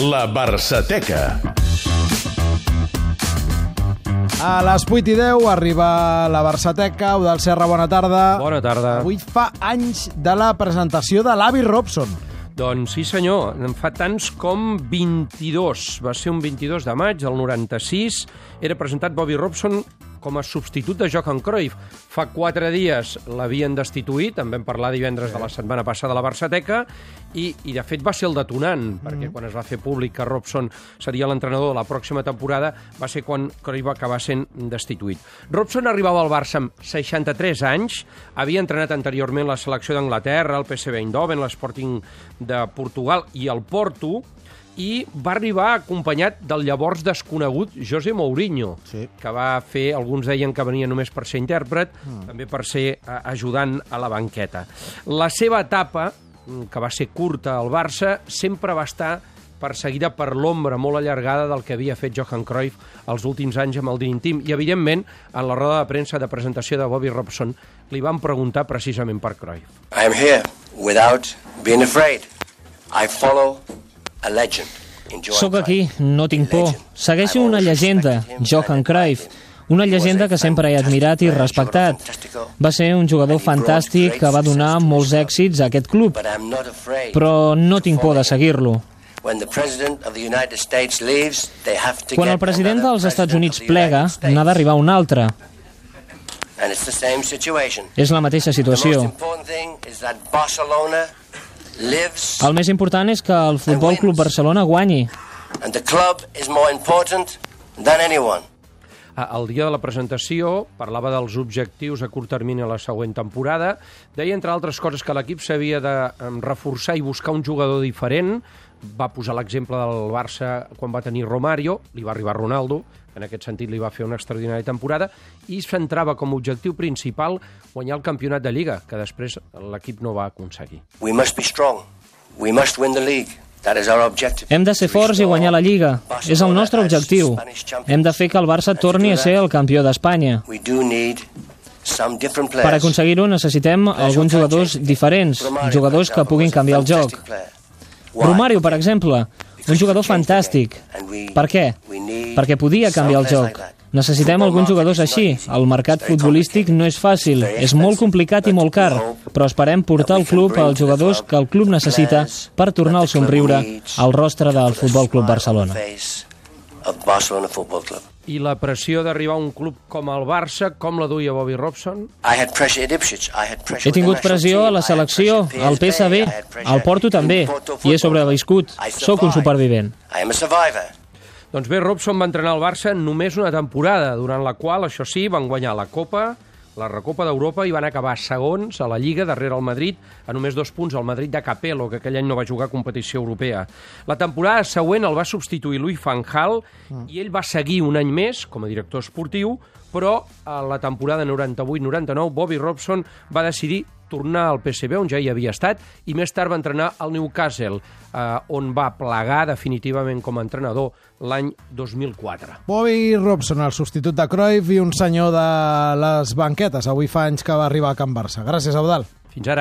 La Barçateca. A les 8 i 10 arriba la Barçateca. Eudal Serra, bona tarda. Bona tarda. Avui fa anys de la presentació de l'Avi Robson. Doncs sí, senyor. En fa tants com 22. Va ser un 22 de maig del 96. Era presentat Bobby Robson com a substitut de Johan Cruyff. Fa quatre dies l'havien destituït, en vam parlar divendres de la setmana passada a la Barçateca, i, i de fet va ser el detonant, perquè quan es va fer públic que Robson seria l'entrenador de la pròxima temporada, va ser quan Cruyff va acabar sent destituït. Robson arribava al Barça amb 63 anys, havia entrenat anteriorment la selecció d'Anglaterra, el PSV Eindhoven, l'Sporting de Portugal i el Porto, i va arribar acompanyat del llavors desconegut José Mourinho, Sí. que va fer, alguns deien que venia només per ser intèrpret, mm. també per ser eh, ajudant a la banqueta. La seva etapa, mm, que va ser curta al Barça, sempre va estar perseguida per l'ombra molt allargada del que havia fet Johan Cruyff els últims anys amb el Dream Team. I, evidentment, en la roda de premsa de presentació de Bobby Robson li van preguntar precisament per Cruyff. I am here without being afraid. I follow Sóc aquí, no tinc por. Segueixo una llegenda, Johan Cruyff. Una llegenda que sempre he admirat i respectat. Va ser un jugador fantàstic que va donar molts èxits a aquest club, però no tinc por de seguir-lo. Quan el president dels Estats Units plega, n'ha d'arribar un altre. És la mateixa situació. El més important és que el Futbol Club Barcelona guanyi. and the club is more important than anyone. Ah, El dia de la presentació parlava dels objectius a curt termini a la següent temporada. Deia, entre altres coses, que l'equip s'havia de reforçar i buscar un jugador diferent. Va posar l'exemple del Barça quan va tenir Romario, li va arribar Ronaldo, en aquest sentit li va fer una extraordinària temporada, i centrava com a objectiu principal guanyar el campionat de Lliga, que després l'equip no va aconseguir. We must be strong. We must win the league. Hem de ser forts i guanyar la Lliga. És el nostre objectiu. Hem de fer que el Barça torni a ser el campió d'Espanya. Per aconseguir-ho necessitem alguns jugadors diferents, jugadors que puguin canviar el joc. Romario, per exemple, un jugador fantàstic. Per què? Perquè podia canviar el joc. Necessitem alguns jugadors així. El mercat futbolístic no és fàcil, és molt complicat i molt car, però esperem portar al club els jugadors que el club necessita per tornar el somriure al rostre del Futbol Club Barcelona. Of Barcelona Football Club. I la pressió d'arribar a un club com el Barça, com la duia Bobby Robson? He tingut pressió a la selecció, al pressure al Porto també, i he sobreviscut. Sóc un supervivent. I am a survivor. Doncs bé, Robson va entrenar al Barça només una temporada, durant la qual, això sí, van guanyar la Copa, la Recopa d'Europa i van acabar segons a la Lliga darrere el Madrid a només dos punts al Madrid de Capello, que aquell any no va jugar competició europea. La temporada següent el va substituir Louis van Gaal i ell va seguir un any més com a director esportiu, però a la temporada 98-99 Bobby Robson va decidir tornar al PSV, on ja hi havia estat, i més tard va entrenar al Newcastle, eh, on va plegar definitivament com a entrenador l'any 2004. Bobby Robson, el substitut de Cruyff i un senyor de les banquetes. Avui fa anys que va arribar a Can Barça. Gràcies, Eudal. Fins ara.